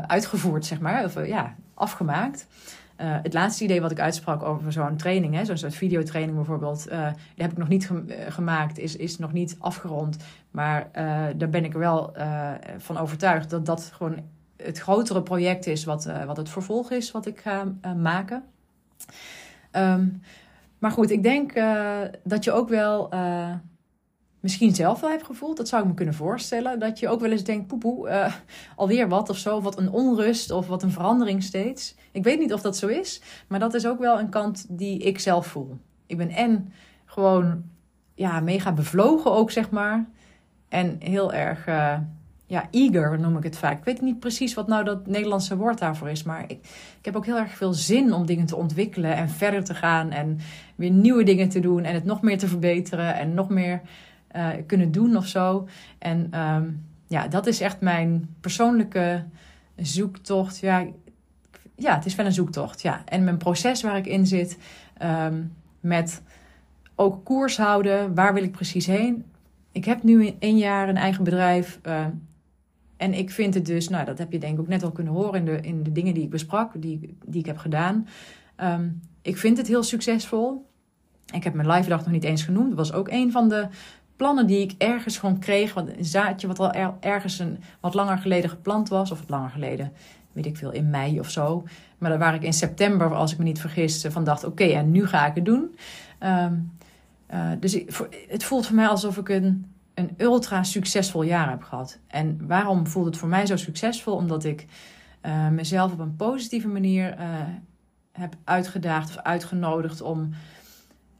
Speaker 1: uitgevoerd, zeg maar. Of ja, afgemaakt. Uh, het laatste idee wat ik uitsprak over zo'n training, zo'n soort videotraining bijvoorbeeld, uh, die heb ik nog niet eh, gemaakt, is, is nog niet afgerond. Maar daar ben ik wel van overtuigd dat dat gewoon het grotere project is wat, wat het vervolg is wat ik ga maken. Um, maar goed, ik denk dat je ook wel misschien zelf wel hebt gevoeld. Dat zou ik me kunnen voorstellen. Dat je ook wel eens denkt, poepoe, uh, alweer wat of zo. Wat een onrust of wat een verandering steeds. Ik weet niet of dat zo is. Maar dat is ook wel een kant die ik zelf voel. Ik ben en gewoon ja, mega bevlogen ook, zeg maar. En heel erg uh, ja, eager noem ik het vaak. Ik weet niet precies wat nou dat Nederlandse woord daarvoor is. Maar ik, ik heb ook heel erg veel zin om dingen te ontwikkelen en verder te gaan. En weer nieuwe dingen te doen en het nog meer te verbeteren. En nog meer uh, kunnen doen of zo. En um, ja, dat is echt mijn persoonlijke zoektocht. Ja, ja, het is wel een zoektocht. Ja. En mijn proces waar ik in zit, um, met ook koers houden. Waar wil ik precies heen? Ik heb nu in één jaar een eigen bedrijf. Uh, en ik vind het dus, nou, dat heb je denk ik ook net al kunnen horen in de, in de dingen die ik besprak, die, die ik heb gedaan. Ik vind het heel succesvol. Ik heb mijn live dag nog niet eens genoemd. Dat was ook een van de plannen die ik ergens gewoon kreeg. Want een zaadje wat al ergens een, wat langer geleden geplant was. Of wat langer geleden, weet ik veel, in mei of zo. Maar daar waar ik in september, als ik me niet vergis, van dacht... oké, en nu ga ik het doen. Um, uh, dus het voelt voor mij alsof ik een, een ultra succesvol jaar heb gehad. En waarom voelt het voor mij zo succesvol? Omdat ik uh, mezelf op een positieve manier heb uitgedaagd of uitgenodigd om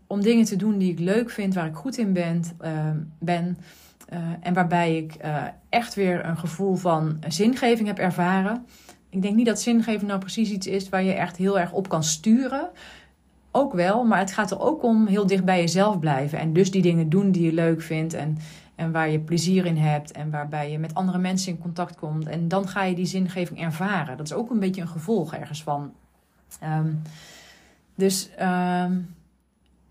Speaker 1: om dingen te doen die ik leuk vind, waar ik goed in ben. Uh, ben uh, en waarbij ik uh, echt weer een gevoel van zingeving heb ervaren. Ik denk niet dat zingeving nou precies iets is waar je echt heel erg op kan sturen. Ook wel, maar het gaat er ook om heel dicht bij jezelf blijven. En dus die dingen doen die je leuk vindt en, en waar je plezier in hebt. En waarbij je met andere mensen in contact komt. En dan ga je die zingeving ervaren. Dat is ook een beetje een gevolg ergens van. Um, dus um,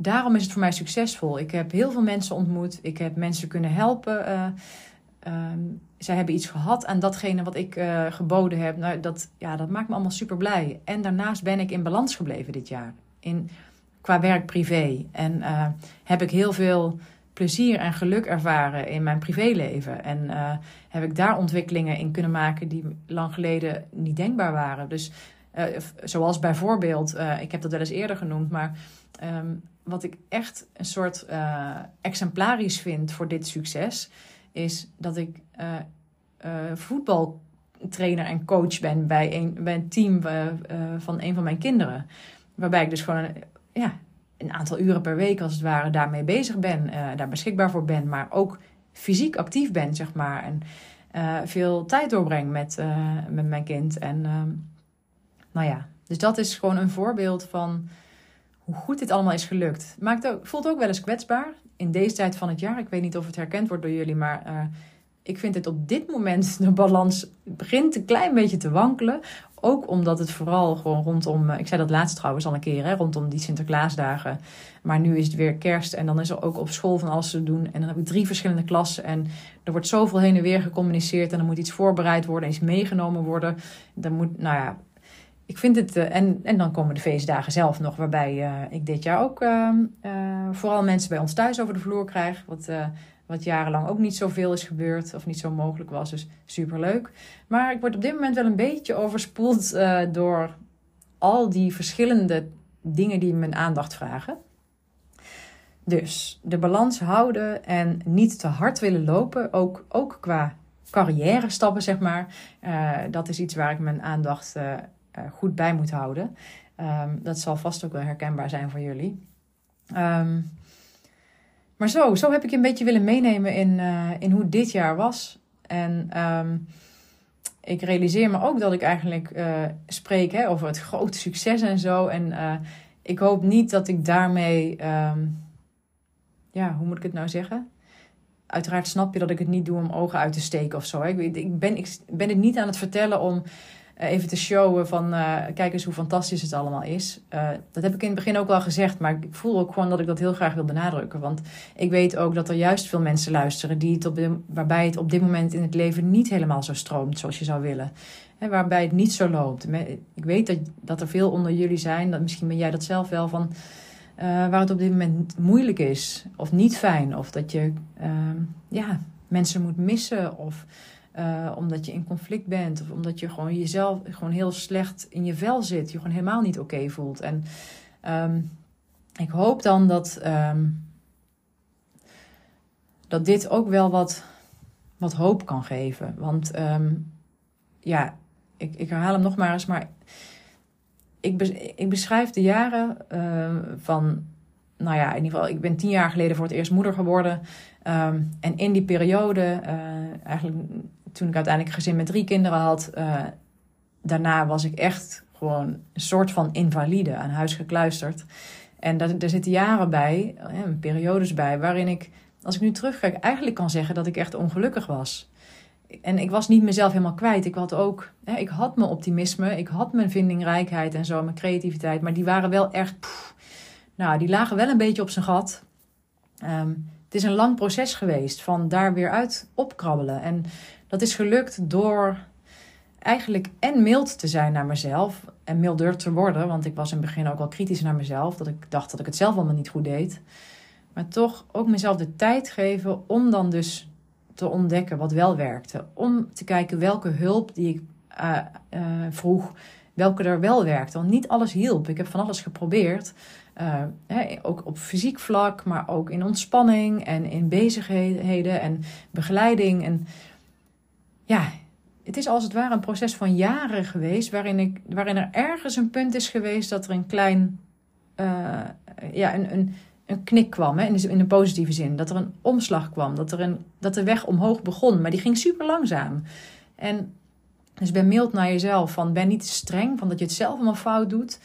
Speaker 1: daarom is het voor mij succesvol. Ik heb heel veel mensen ontmoet. Ik heb mensen kunnen helpen. Uh, zij hebben iets gehad aan datgene wat ik uh, geboden heb. Nou, dat, ja, dat maakt me allemaal super blij. En daarnaast ben ik in balans gebleven dit jaar. In qua werk-privé. En uh, heb ik heel veel plezier en geluk ervaren in mijn privéleven. En heb ik daar ontwikkelingen in kunnen maken die lang geleden niet denkbaar waren. Dus zoals bijvoorbeeld, ik heb dat wel eens eerder genoemd, maar um, wat ik echt een soort exemplarisch vind voor dit succes, is dat ik voetbaltrainer en coach ben bij een, bij een team van een van mijn kinderen. Waarbij ik dus gewoon ja, een aantal uren per week als het ware daarmee bezig ben, uh, daar beschikbaar voor ben, maar ook fysiek actief ben, zeg maar. En uh, veel tijd doorbreng met, uh, met mijn kind. En ehm, nou ja, dus dat is gewoon een voorbeeld van hoe goed dit allemaal is gelukt. Maakt ook, voelt ook wel eens kwetsbaar in deze tijd van het jaar. Ik weet niet of het herkend wordt door jullie, maar ik vind het op dit moment de balans begint een klein beetje te wankelen. Ook omdat het vooral gewoon rondom, eh, ik zei dat laatst trouwens al een keer, hè, rondom die Sinterklaasdagen. Maar nu is het weer kerst en dan is er ook op school van alles te doen. En dan heb ik drie verschillende klassen en er wordt zoveel heen en weer gecommuniceerd. En er moet iets voorbereid worden, iets meegenomen worden. Dan moet, nou ja, ik vind het, uh, en, en dan komen de feestdagen zelf nog, waarbij uh, ik dit jaar ook uh, vooral mensen bij ons thuis over de vloer krijg. Wat wat jarenlang ook niet zoveel is gebeurd of niet zo mogelijk was. Dus superleuk. Maar ik word op dit moment wel een beetje overspoeld door al die verschillende dingen die mijn aandacht vragen. Dus de balans houden en niet te hard willen lopen, ook, ook qua carrière stappen, zeg maar. Dat is iets waar ik mijn aandacht goed bij moet houden. Um, dat zal vast ook wel herkenbaar zijn voor jullie. Um, maar zo, zo heb ik je een beetje willen meenemen in, uh, in hoe dit jaar was. En um, ik realiseer me ook dat ik eigenlijk uh, spreek hè, over het grote succes en zo. En ik hoop niet dat ik daarmee, ja, hoe moet ik het nou zeggen? Uiteraard snap je dat ik het niet doe om ogen uit te steken of zo. Ik, ik, ben, ik ben het niet aan het vertellen om eh, even te showen van uh, kijk eens hoe fantastisch het allemaal is. Uh, dat heb ik in het begin ook wel gezegd, maar ik voel ook gewoon dat ik dat heel graag wil benadrukken. Want ik weet ook dat er juist veel mensen luisteren die het op waarbij het op dit moment in het leven niet helemaal zo stroomt zoals je zou willen. Hè, waarbij het niet zo loopt. Ik weet dat, dat er veel onder jullie zijn, dat, misschien ben jij dat zelf wel, van, waar het op dit moment moeilijk is of niet fijn. Of dat je ehm, ja, mensen moet missen of uh, omdat je in conflict bent. Of omdat je gewoon jezelf gewoon heel slecht in je vel zit. Je gewoon helemaal niet oké voelt. En um, ik hoop dan dat, um, dat dit ook wel wat, wat hoop kan geven. Want um, ja, ik, ik herhaal hem nog maar eens. Maar ik, ik beschrijf de jaren uh, van nou ja, in ieder geval, ik ben tien jaar geleden voor het eerst moeder geworden. En in die periode, uh, eigenlijk toen ik uiteindelijk een gezin met drie kinderen had, uh, daarna was ik echt gewoon een soort van invalide aan huis gekluisterd. En daar, daar zitten jaren bij, uh, periodes bij, waarin ik, als ik nu terugkijk, eigenlijk kan zeggen dat ik echt ongelukkig was. En ik was niet mezelf helemaal kwijt. Ik had ook, ik had mijn optimisme, ik had mijn vindingrijkheid en zo, mijn creativiteit, maar die waren wel echt, nou, die lagen wel een beetje op zijn gat. Um, het is een lang proces geweest van daar weer uit opkrabbelen. En dat is gelukt door eigenlijk en mild te zijn naar mezelf. En milder te worden, want ik was in het begin ook wel kritisch naar mezelf. Dat ik dacht dat ik het zelf allemaal niet goed deed. Maar toch ook mezelf de tijd geven om dan dus te ontdekken wat wel werkte. Om te kijken welke hulp die ik uh, uh, vroeg, welke er wel werkte. Want niet alles hielp. Ik heb van alles geprobeerd. Uh, hè, ook op fysiek vlak, maar ook in ontspanning en in bezigheden en begeleiding. En ja, het is als het ware een proces van jaren geweest, waarin, ik, waarin er ergens een punt is geweest dat er een klein, uh, ja, een, een, een knik kwam, hè, in, de, in de positieve zin. Dat er een omslag kwam, dat, er een, dat de weg omhoog begon, maar die ging super langzaam. En dus ben mild naar jezelf, van ben niet streng, van dat je het zelf allemaal fout doet.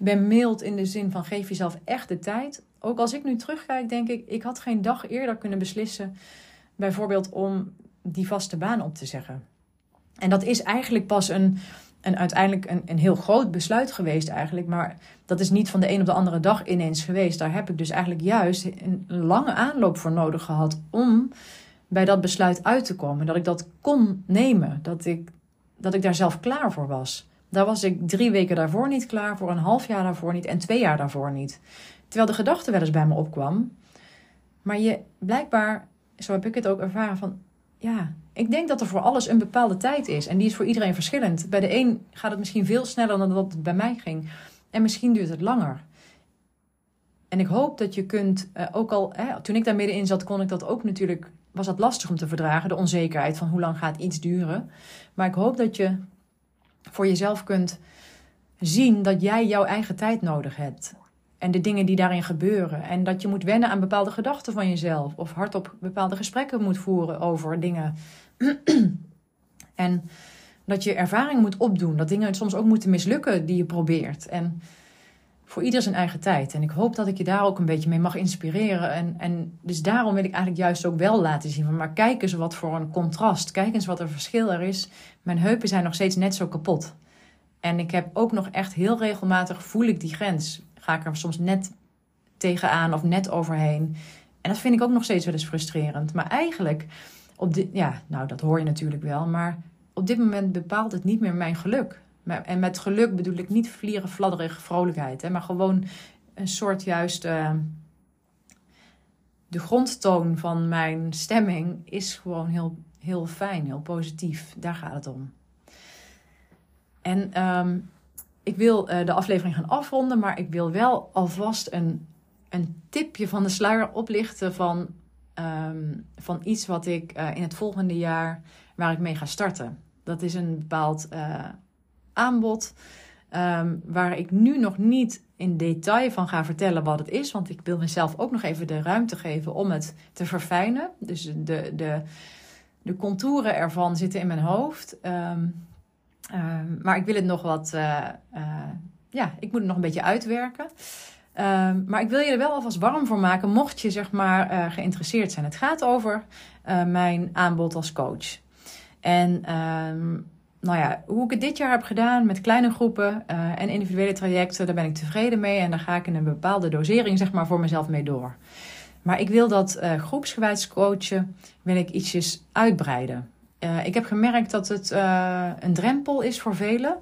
Speaker 1: Ben mild in de zin van geef jezelf echt de tijd. Ook als ik nu terugkijk, denk ik, ik had geen dag eerder kunnen beslissen, bijvoorbeeld om die vaste baan op te zeggen. En dat is eigenlijk pas een, een uiteindelijk een, een heel groot besluit geweest eigenlijk. Maar dat is niet van de een op de andere dag ineens geweest. Daar heb ik dus eigenlijk juist een lange aanloop voor nodig gehad om bij dat besluit uit te komen. Dat ik dat kon nemen. Dat ik, dat ik daar zelf klaar voor was. Daar was ik drie weken daarvoor niet klaar voor, een half jaar daarvoor niet en twee jaar daarvoor niet. Terwijl de gedachte wel eens bij me opkwam. Maar je blijkbaar, zo heb ik het ook ervaren van, ja, ik denk dat er voor alles een bepaalde tijd is. En die is voor iedereen verschillend. Bij de een gaat het misschien veel sneller dan dat het bij mij ging. En misschien duurt het langer. En ik hoop dat je kunt, uh, ook al, hè, toen ik daar middenin zat, kon ik dat ook natuurlijk, was dat lastig om te verdragen, de onzekerheid van hoe lang gaat iets duren. Maar ik hoop dat je voor jezelf kunt zien dat jij jouw eigen tijd nodig hebt. En de dingen die daarin gebeuren. En dat je moet wennen aan bepaalde gedachten van jezelf. Of hardop bepaalde gesprekken moet voeren over dingen. en dat je ervaring moet opdoen. Dat dingen soms ook moeten mislukken die je probeert. En voor ieder zijn eigen tijd. En ik hoop dat ik je daar ook een beetje mee mag inspireren. En, en dus daarom wil ik eigenlijk juist ook wel laten zien. Van, maar kijk eens wat voor een contrast. Kijk eens wat een verschil er is. Mijn heupen zijn nog steeds net zo kapot. En ik heb ook nog echt heel regelmatig voel ik die grens. Ga ik er soms net tegenaan of net overheen. En dat vind ik ook nog steeds wel eens frustrerend. Maar eigenlijk, op dit, ja, nou dat hoor je natuurlijk wel. Maar op dit moment bepaalt het niet meer mijn geluk. En met geluk bedoel ik niet vlieren, fladderige vrolijkheid. Hè, maar gewoon een soort juist. Uh, de grondtoon van mijn stemming is gewoon heel, heel fijn, heel positief. Daar gaat het om. En um, ik wil uh, de aflevering gaan afronden, maar ik wil wel alvast een, een tipje van de sluier oplichten van, um, van iets wat ik uh, in het volgende jaar waar ik mee ga starten. Dat is een bepaald uh, aanbod. Um, waar ik nu nog niet in detail van ga vertellen wat het is. Want ik wil mezelf ook nog even de ruimte geven om het te verfijnen. Dus de, de, de contouren ervan zitten in mijn hoofd. Um, um, maar ik wil het nog wat. Uh, uh, ja, ik moet het nog een beetje uitwerken. maar ik wil je er wel alvast warm voor maken, mocht je zeg maar uh, geïnteresseerd zijn. Het gaat over mijn aanbod als coach. En nou ja, hoe ik het dit jaar heb gedaan met kleine groepen en individuele trajecten, daar ben ik tevreden mee. En daar ga ik in een bepaalde dosering zeg maar, voor mezelf mee door. Maar ik wil dat groepsgewijs coachen, wil ik ietsjes uitbreiden. Uh, ik heb gemerkt dat het een drempel is voor velen.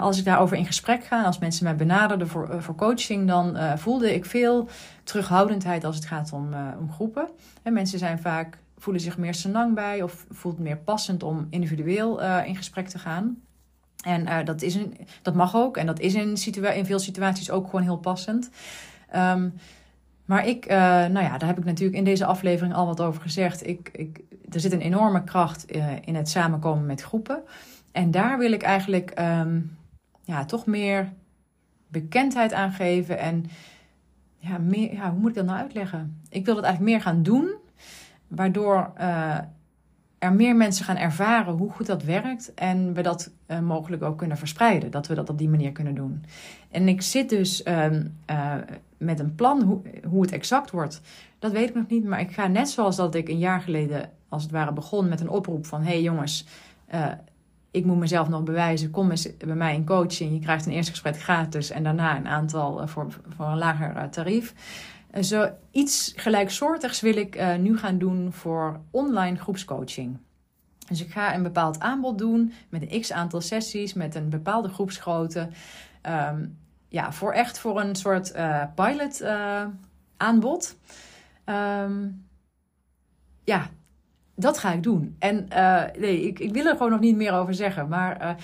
Speaker 1: als ik daarover in gesprek ga, als mensen mij benaderden voor, voor coaching, dan voelde ik veel terughoudendheid als het gaat om, om groepen. En mensen zijn vaak voelen zich meer senang bij of voelt meer passend om individueel in gesprek te gaan. En dat, is een, dat mag ook en dat is in, in veel situaties ook gewoon heel passend. Um, maar ik, nou ja, daar heb ik natuurlijk in deze aflevering al wat over gezegd. Ik, ik, er zit een enorme kracht in het samenkomen met groepen. En daar wil ik eigenlijk um, ja, toch meer bekendheid aan geven. En ja, meer, ja, hoe moet ik dat nou uitleggen? Ik wil dat eigenlijk meer gaan doen waardoor uh, er meer mensen gaan ervaren hoe goed dat werkt en we dat uh, mogelijk ook kunnen verspreiden. Dat we dat op die manier kunnen doen. En ik zit dus uh, met een plan hoe, hoe het exact wordt. Dat weet ik nog niet, maar ik ga net zoals dat ik een jaar geleden als het ware begon met een oproep van: hey jongens, ik moet mezelf nog bewijzen. Kom eens bij mij in coaching. Je krijgt een eerste gesprek gratis en daarna een aantal voor, voor een lager tarief. Zo iets gelijksoortigs wil ik nu gaan doen voor online groepscoaching. Dus ik ga een bepaald aanbod doen met een x aantal sessies, met een bepaalde groepsgrootte. Um, ja, voor echt voor een soort uh, pilot uh, aanbod. Um, ja, dat ga ik doen. En nee, ik, ik wil er gewoon nog niet meer over zeggen. Maar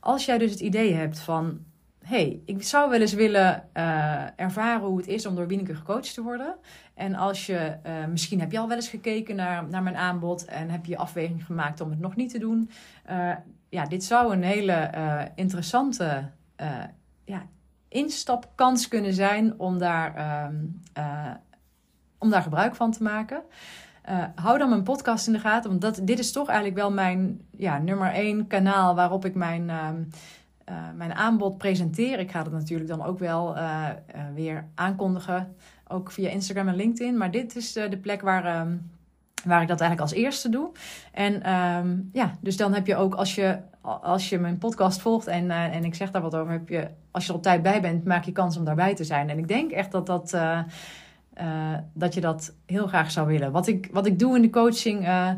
Speaker 1: als jij dus het idee hebt van hey, ik zou wel eens willen uh, ervaren hoe het is om door Wieneke gecoacht te worden. En als je, misschien heb je al wel eens gekeken naar, naar mijn aanbod en heb je afweging gemaakt om het nog niet te doen. Ja, dit zou een hele interessante ja, instapkans kunnen zijn om daar, ehm, om daar gebruik van te maken. Hou dan mijn podcast in de gaten, want dat, dit is toch eigenlijk wel mijn ja, nummer één kanaal waarop ik mijn ehm, uh, mijn aanbod presenteer. Ik ga dat natuurlijk dan ook wel uh, uh, weer aankondigen. Ook via Instagram en LinkedIn. Maar dit is de plek waar, um, waar ik dat eigenlijk als eerste doe. En um, ja, dus dan heb je ook als je, als je mijn podcast volgt en, en ik zeg daar wat over, heb je, als je er op tijd bij bent, maak je kans om daarbij te zijn. En ik denk echt dat dat uh, dat je dat heel graag zou willen. Wat ik, wat ik doe in de coaching uh,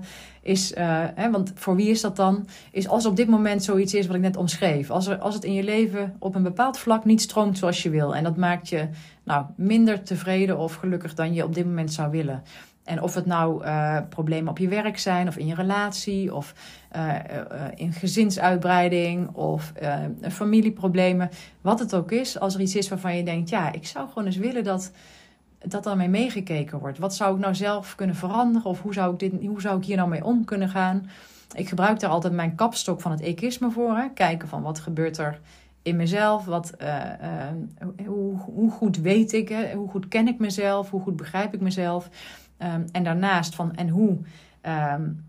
Speaker 1: is, uh, hè, want voor wie is dat dan? Is als op dit moment zoiets is wat ik net omschreef. Als, er, als het in je leven op een bepaald vlak niet stroomt zoals je wil. En dat maakt je nou, minder tevreden of gelukkig dan je op dit moment zou willen. En of het nou problemen op je werk zijn, of in je relatie, of in gezinsuitbreiding, of familieproblemen. Wat het ook is, als er iets is waarvan je denkt: ja, ik zou gewoon eens willen dat dat daarmee meegekeken wordt. Wat zou ik nou zelf kunnen veranderen? Of hoe zou ik, dit, hoe zou ik hier nou mee om kunnen gaan? Ik gebruik daar altijd mijn kapstok van het ekisme voor. Hè? Kijken van wat gebeurt er in mezelf? Wat, uh, uh, hoe, hoe, goed weet ik? Hè? Hoe goed ken ik mezelf? Hoe goed begrijp ik mezelf? Um, en daarnaast van en hoe, um,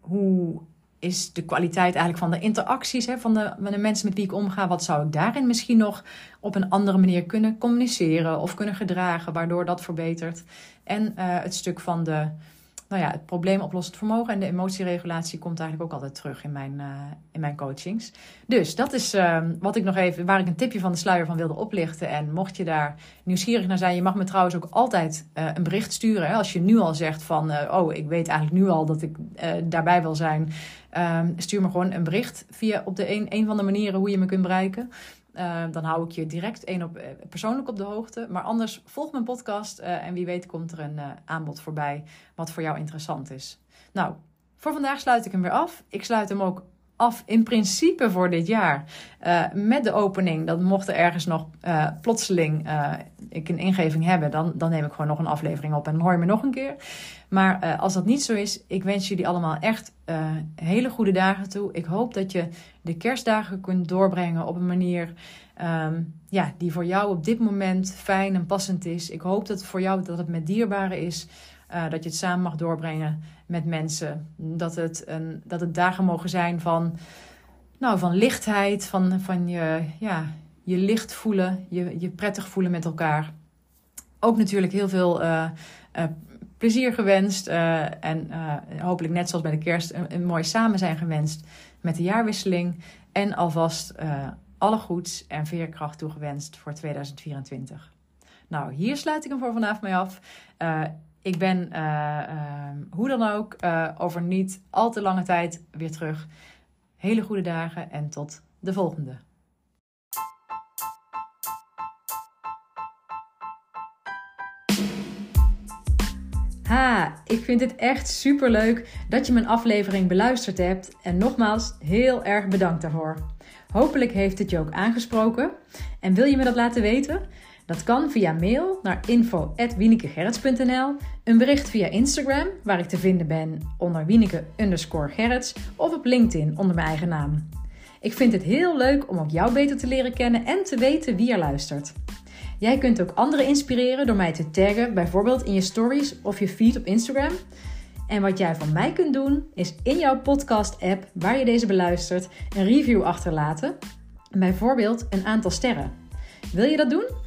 Speaker 1: hoe is de kwaliteit eigenlijk van de interacties hè, van, de, de mensen met wie ik omga. Wat zou ik daarin misschien nog op een andere manier kunnen communiceren of kunnen gedragen, waardoor dat verbetert. En uh, het stuk van de nou ja, het probleemoplossend vermogen en de emotieregulatie komt eigenlijk ook altijd terug in mijn, uh, in mijn coachings. Dus dat is uh, wat ik nog even, waar ik een tipje van de sluier van wilde oplichten. En mocht je daar nieuwsgierig naar zijn, je mag me trouwens ook altijd uh, een bericht sturen. Hè? Als je nu al zegt van, oh, ik weet eigenlijk nu al dat ik daarbij wil zijn. Ehm, stuur me gewoon een bericht via op de een, een van de manieren hoe je me kunt bereiken. Uh, dan hou ik je direct op, eh, persoonlijk op de hoogte. Maar anders volg mijn podcast uh, en wie weet komt er een uh, aanbod voorbij wat voor jou interessant is. Nou, voor vandaag sluit ik hem weer af. Ik sluit hem ook af in principe voor dit jaar. Uh, met de opening, dat mocht er ergens nog uh, plotseling uh, ik een ingeving hebben, dan, dan neem ik gewoon nog een aflevering op en hoor je me nog een keer. Maar als dat niet zo is, ik wens jullie allemaal echt hele goede dagen toe. Ik hoop dat je de kerstdagen kunt doorbrengen op een manier um, ja, die voor jou op dit moment fijn en passend is. Ik hoop dat voor jou dat het met dierbaren is. Dat je het samen mag doorbrengen met mensen. Dat het, een, dat het dagen mogen zijn van, nou, van lichtheid, van, van je, ja, je licht voelen, je, je prettig voelen met elkaar. Ook natuurlijk heel veel uh, uh, plezier gewenst. en hopelijk net zoals bij de kerst een, een, mooi samen zijn gewenst met de jaarwisseling. En alvast alle goeds en veerkracht toegewenst voor 2024. Nou, hier sluit ik hem voor vanavond mee af. Ik ben uh, uh, hoe dan ook over niet al te lange tijd weer terug. Hele goede dagen en tot de volgende. Ha, ik vind het echt super leuk dat je mijn aflevering beluisterd hebt. En nogmaals, heel erg bedankt daarvoor. Hopelijk heeft het je ook aangesproken. En wil je me dat laten weten? Dat kan via mail naar info.wienekegerrits.nl, een bericht via Instagram, waar ik te vinden ben onder Wieneke underscore Gerrits, of op LinkedIn onder mijn eigen naam. Ik vind het heel leuk om ook jou beter te leren kennen en te weten wie er luistert. Jij kunt ook anderen inspireren door mij te taggen, bijvoorbeeld in je stories of je feed op Instagram. En wat jij van mij kunt doen, is in jouw podcast-app waar je deze beluistert, een review achterlaten. Bijvoorbeeld een aantal sterren. Wil je dat doen?